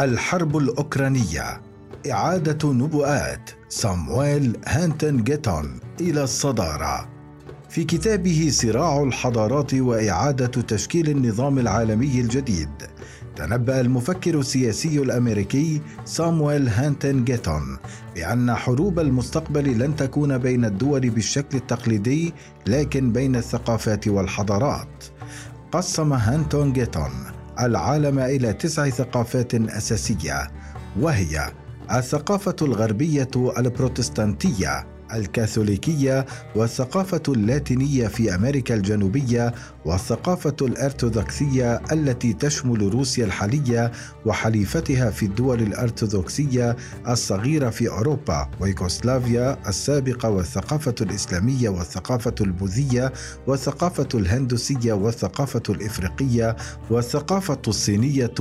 الحرب الأوكرانية. إعادة نبوءات صامويل هانتن جيتون إلى الصدارة. في كتابه صراع الحضارات وإعادة تشكيل النظام العالمي الجديد تنبأ المفكر السياسي الأمريكي صامويل هانتن جيتون بأن حروب المستقبل لن تكون بين الدول بالشكل التقليدي لكن بين الثقافات والحضارات. قسم هانتون جيتون العالم إلى تسع ثقافات أساسية وهي الثقافة الغربية البروتستانتية الكاثوليكية والثقافة اللاتينية في أمريكا الجنوبية والثقافة الأرثوذكسية التي تشمل روسيا الحالية وحليفتها في الدول الأرثوذكسية الصغيرة في أوروبا ويوغوسلافيا السابقة والثقافة الإسلامية والثقافة البوذية والثقافة الهندوسية والثقافة الإفريقية والثقافة الصينية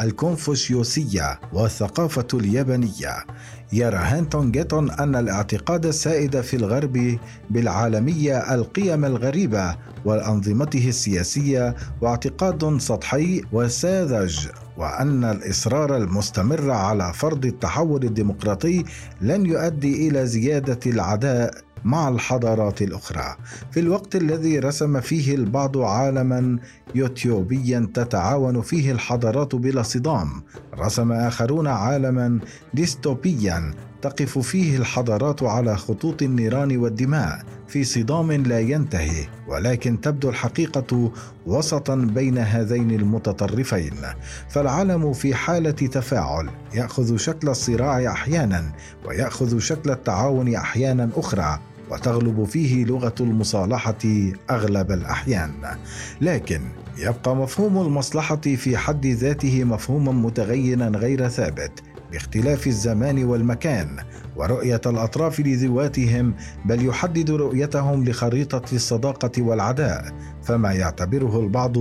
الكونفوشيوسيه والثقافة اليابانية. يرى هانتون جيتون أن الاعتقاد السائد في الغرب بالعالمية القيم الغريبة وأنظمته السياسية واعتقاد سطحي وساذج وأن الإصرار المستمر على فرض التحول الديمقراطي لن يؤدي إلى زيادة العداء مع الحضارات الأخرى. في الوقت الذي رسم فيه البعض عالما يوتيوبيا تتعاون فيه الحضارات بلا صدام رسم آخرون عالما ديستوبيا تقف فيه الحضارات على خطوط النيران والدماء في صدام لا ينتهي ولكن تبدو الحقيقة وسطا بين هذين المتطرفين. فالعالم في حالة تفاعل يأخذ شكل الصراع أحيانا ويأخذ شكل التعاون أحيانا أخرى وتغلب فيه لغة المصالحة أغلب الأحيان. لكن يبقى مفهوم المصلحة في حد ذاته مفهوما متغيرا غير ثابت. باختلاف الزمان والمكان ورؤية الأطراف لذواتهم بل يحدد رؤيتهم لخريطة الصداقة والعداء فما يعتبره البعض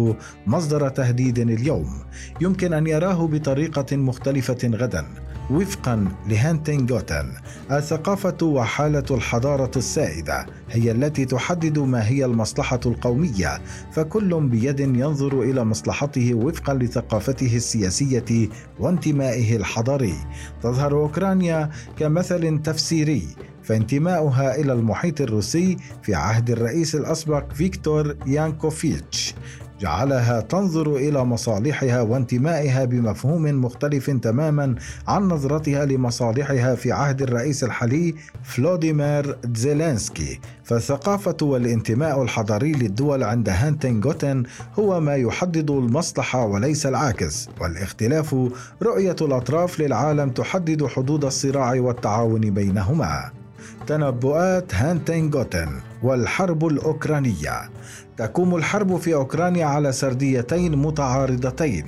مصدر تهديد اليوم. يمكن أن يراه بطريقة مختلفة غدا. وفقا لهانتين جوتن الثقافة وحالة الحضارة السائدة هي التي تحدد ما هي المصلحة القومية فكل بيد ينظر إلى مصلحته وفقا لثقافته السياسية وانتمائه الحضاري. تظهر أوكرانيا كمثل تفسيري فانتماؤها إلى المحيط الروسي في عهد الرئيس الأسبق فيكتور يانكوفيتش. جعلها تنظر إلى مصالحها وانتمائها بمفهوم مختلف تماما عن نظرتها لمصالحها في عهد الرئيس الحالي فولوديمير زيلينسكي. فالثقافة والانتماء الحضاري للدول عند هنتنغتون هو ما يحدد المصلحة وليس العكس واختلاف رؤية الأطراف للعالم تحدد حدود الصراع والتعاون بينهما. تنبؤات هنتنغتون والحرب الأوكرانية. تقوم الحرب في أوكرانيا على سرديتين متعارضتين.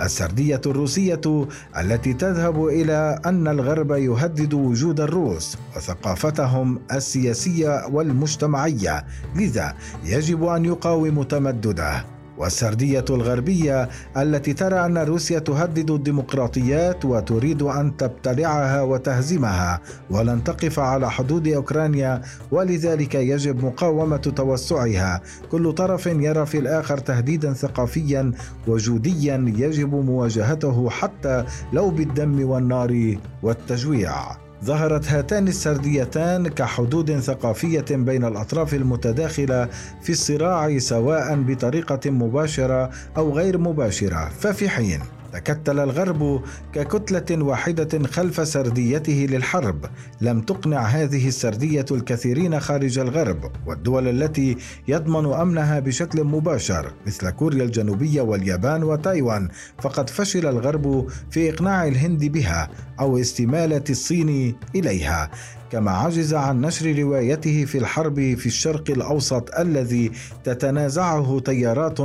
السردية الروسية التي تذهب إلى أن الغرب يهدد وجود الروس وثقافتهم السياسية والمجتمعية لذا يجب أن يقاوم تمدده. والسردية الغربية التي ترى أن روسيا تهدد الديمقراطيات وتريد أن تبتلعها وتهزمها ولن تقف على حدود أوكرانيا ولذلك يجب مقاومة توسعها. كل طرف يرى في الآخر تهديدا ثقافيا وجوديا يجب مواجهته حتى لو بالدم والنار والتجويع. ظهرت هاتان السرديتان كحدود ثقافية بين الأطراف المتداخلة في الصراع سواء بطريقة مباشرة أو غير مباشرة. ففي حين تكتل الغرب ككتلة واحدة خلف سرديته للحرب. لم تقنع هذه السردية الكثيرين خارج الغرب والدول التي يضمن أمنها بشكل مباشر مثل كوريا الجنوبية واليابان وتايوان. فقد فشل الغرب في إقناع الهند بها أو استمالة الصين إليها. كما عجز عن نشر روايته في الحرب في الشرق الأوسط الذي تتنازعه تيارات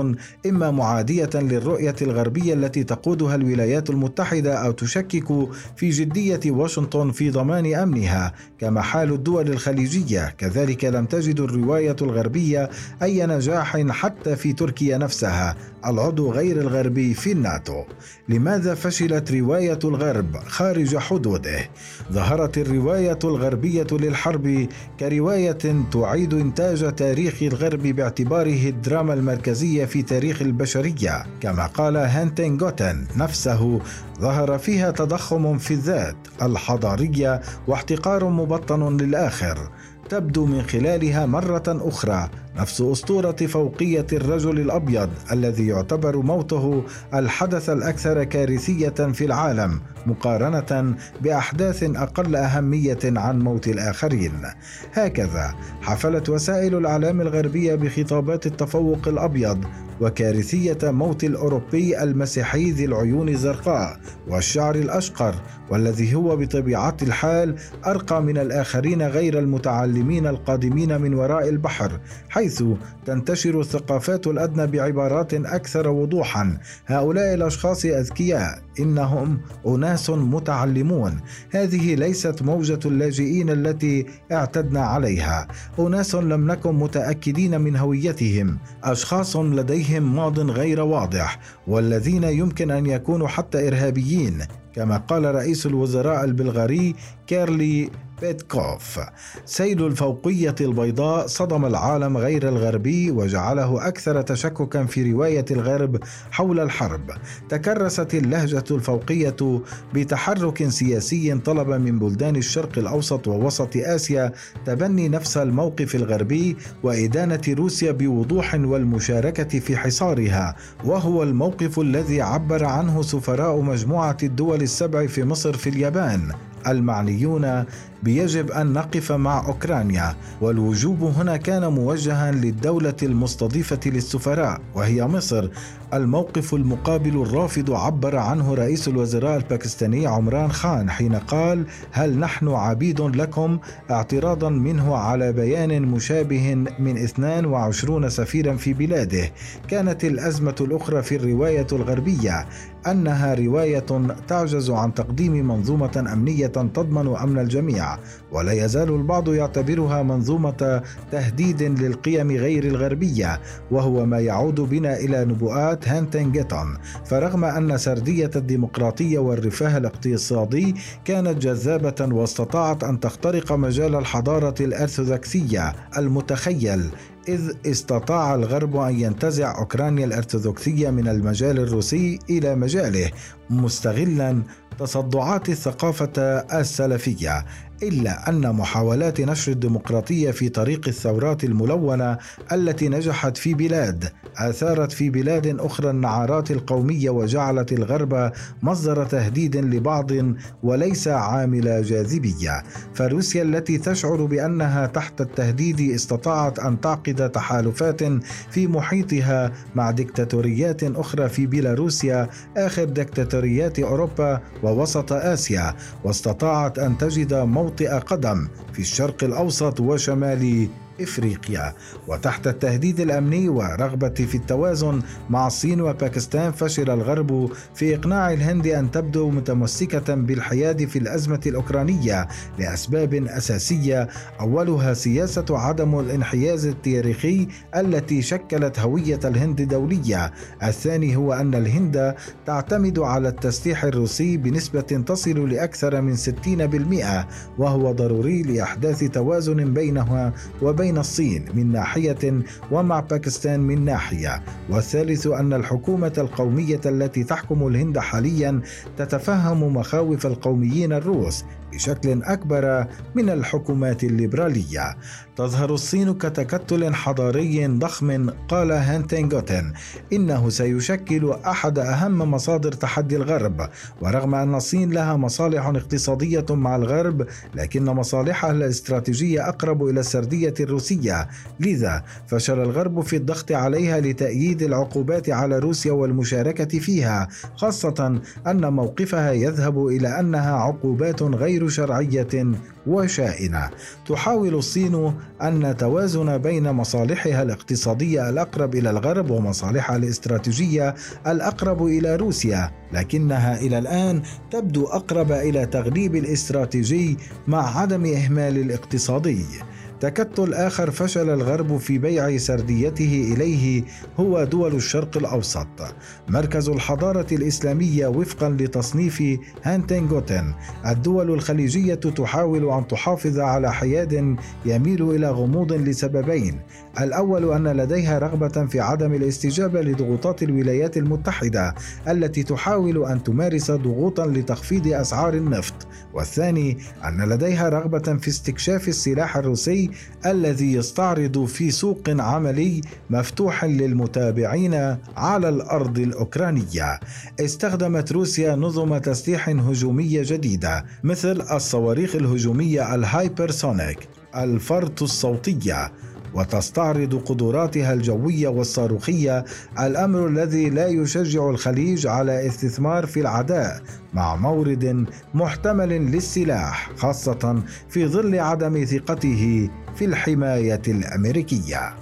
إما معادية للرؤية الغربية التي تقودها الولايات المتحدة أو تشكك في جدية واشنطن في ضمان أمنها كما حال الدول الخليجية. كذلك لم تجد الرواية الغربية أي نجاح حتى في تركيا نفسها العضو غير الغربي في الناتو. لماذا فشلت رواية الغرب خارج حدوده؟ ظهرت الرواية الغربية الغربية للحرب كرواية تعيد إنتاج تاريخ الغرب باعتباره الدراما المركزية في تاريخ البشرية. كما قال هانتن جوتن نفسه ظهر فيها تضخم في الذات الحضارية واحتقار مبطن للآخر تبدو من خلالها مرة أخرى نفس أسطورة فوقية الرجل الأبيض الذي يعتبر موته الحدث الأكثر كارثية في العالم مقارنة بأحداث أقل أهمية عن موت الآخرين. هكذا حفلت وسائل الإعلام الغربية بخطابات التفوق الأبيض وكارثية موت الأوروبي المسيحي ذي العيون الزرقاء والشعر الأشقر والذي هو بطبيعة الحال أرقى من الآخرين غير المتعلمين القادمين من وراء البحر حيث تنتشر الثقافات الأدنى بعبارات أكثر وضوحا. هؤلاء الأشخاص أذكياء. إنهم أناس متعلمون. هذه ليست موجة اللاجئين التي اعتدنا عليها. أناس لم نكن متأكدين من هويتهم. أشخاص لديهم ماض غير واضح والذين يمكن أن يكونوا حتى إرهابيين كما قال رئيس الوزراء البلغاري كيريل بيتكوف. سيل الفوقية البيضاء صدم العالم غير الغربي وجعله أكثر تشككا في رواية الغرب حول الحرب. تكرست اللهجة الفوقية بتحرك سياسي طلب من بلدان الشرق الأوسط ووسط آسيا تبني نفس الموقف الغربي وإدانة روسيا بوضوح والمشاركة في حصارها. وهو الموقف الذي عبر عنه سفراء مجموعة الدول السبع في مصر في اليابان. المعنيون بيجب أن نقف مع أوكرانيا والوجوب هنا كان موجها للدولة المستضيفة للسفراء وهي مصر الموقف المقابل الرافض عبر عنه رئيس الوزراء الباكستاني عمران خان حين قال هل نحن عبيد لكم؟ اعتراضا منه على بيان مشابه من 22 سفيرا في بلاده. كانت الأزمة الأخرى في الرواية الغربية. أنها رواية تعجز عن تقديم منظومة أمنية تضمن أمن الجميع ولا يزال البعض يعتبرها منظومة تهديد للقيم غير الغربية وهو ما يعود بنا إلى نبوءات هانتن جيتون فرغم أن سردية الديمقراطية والرفاه الاقتصادي كانت جذابة واستطاعت أن تخترق مجال الحضارة الأرثوذكسية المتخيل إذ استطاع الغرب أن ينتزع أوكرانيا الأرثوذكسية من المجال الروسي إلى مجاله مستغلا تصدعات الثقافة السلفية إلا أن محاولات نشر الديمقراطية في طريق الثورات الملونة التي نجحت في بلاد أثارت في بلاد أخرى النعرات القومية وجعلت الغرب مصدر تهديد لبعض وليس عامل جاذبية. فروسيا التي تشعر بأنها تحت التهديد استطاعت أن تعقد تحالفات في محيطها مع دكتاتوريات أخرى في بيلاروسيا آخر دكتاتوريات أوروبا ووسط آسيا واستطاعت أن تجد موطئ قدم في الشرق الأوسط وشمال إفريقيا وتحت التهديد الأمني ورغبة في التوازن مع الصين وباكستان فشل الغرب في إقناع الهند أن تبدو متمسكة بالحياد في الأزمة الأوكرانية لأسباب أساسية. أولها سياسة عدم الانحياز التاريخي التي شكلت هوية الهند دولية. الثاني هو أن الهند تعتمد على التسليح الروسي بنسبة تصل لأكثر من 60% وهو ضروري لأحداث توازن بينها وبين بين الصين من ناحية ومع باكستان من ناحية. والثالث أن الحكومة القومية التي تحكم الهند حاليا تتفهم مخاوف القوميين الروس بشكل أكبر من الحكومات الليبرالية. تظهر الصين كتكتل حضاري ضخم قال هانتنغوتن إنه سيشكل أحد أهم مصادر تحدي الغرب. ورغم أن الصين لها مصالح اقتصادية مع الغرب لكن مصالحها الاستراتيجية أقرب إلى السردية الروسية. لذا فشل الغرب في الضغط عليها لتأييد العقوبات على روسيا والمشاركة فيها خاصة أن موقفها يذهب إلى أنها عقوبات غير غير شرعية وشائنة. تحاول الصين أن توازن بين مصالحها الاقتصادية الأقرب إلى الغرب ومصالحها الاستراتيجية الأقرب إلى روسيا لكنها إلى الآن تبدو أقرب إلى تغليب الاستراتيجي مع عدم إهمال الاقتصادي. تكتل آخر فشل الغرب في بيع سرديته إليه هو دول الشرق الأوسط. مركز الحضارة الإسلامية وفقا لتصنيف هانتنغوتن. الدول الخليجية تحاول أن تحافظ على حياد يميل إلى غموض لسببين. الأول أن لديها رغبة في عدم الاستجابة لضغوطات الولايات المتحدة التي تحاول أن تمارس ضغوطا لتخفيض أسعار النفط. والثاني أن لديها رغبة في استكشاف السلاح الروسي الذي يستعرض في سوق عملي مفتوح للمتابعين على الأرض الأوكرانية. استخدمت روسيا نظم تسليح هجومية جديدة مثل الصواريخ الهجومية الهايبرسونيك الفرط الصوتية وتستعرض قدراتها الجوية والصاروخية الأمر الذي لا يشجع الخليج على استثمار في العداء مع مورد محتمل للسلاح خاصة في ظل عدم ثقته في الحماية الأمريكية.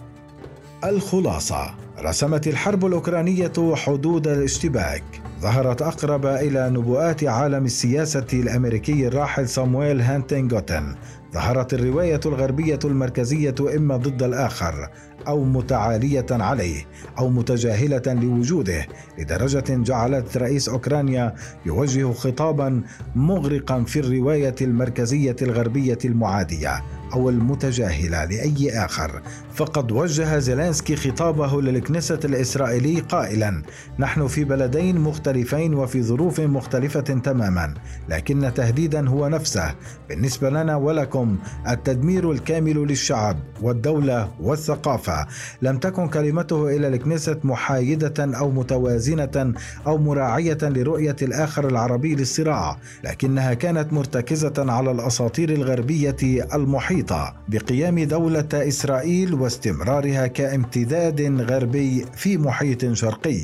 الخلاصة رسمت الحرب الأوكرانية حدود الاشتباك. ظهرت أقرب إلى نبوءات عالم السياسة الأمريكي الراحل صامويل هانتنغوتن ظهرت الرواية الغربية المركزية إما ضد الآخر. أو متعالية عليه أو متجاهلة لوجوده لدرجة جعلت رئيس أوكرانيا يوجه خطابا مغرقا في الرواية المركزية الغربية المعادية أو المتجاهلة لأي آخر. فقد وجه زيلينسكي خطابه للكنيسة الإسرائيلي قائلا نحن في بلدين مختلفين وفي ظروف مختلفة تماما لكن تهديدا هو نفسه. بالنسبة لنا ولكم التدمير الكامل للشعب والدولة والثقافة لم تكن كلمته إلى الكنيسة محايدة أو متوازنة أو مراعية لرؤية الآخر العربي للصراع لكنها كانت مرتكزة على الأساطير الغربية المحيطة بقيام دولة إسرائيل واستمرارها كامتداد غربي في محيط شرقي.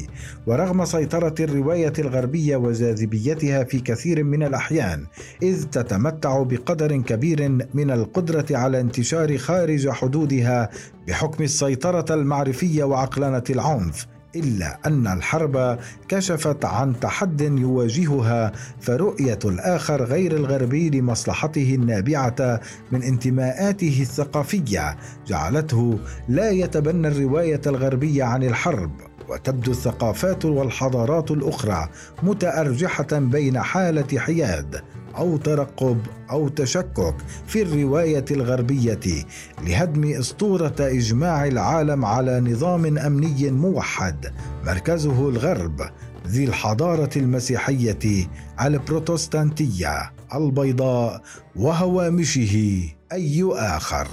ورغم سيطرة الرواية الغربية وجاذبيتها في كثير من الأحيان إذ تتمتع بقدر كبير من القدرة على انتشار خارج حدودها بحكم السيطرة المعرفية وعقلنه العنف إلا أن الحرب كشفت عن تحد يواجهها فرؤية الآخر غير الغربي لمصلحته النابعة من انتماءاته الثقافية جعلته لا يتبنى الرواية الغربية عن الحرب وتبدو الثقافات والحضارات الأخرى متأرجحة بين حالة حياد. أو ترقب أو تشكك في الرواية الغربية لهدم أسطورة إجماع العالم على نظام أمني موحد مركزه الغرب ذي الحضارة المسيحية البروتستانتية البيضاء وهوامشه أي آخر.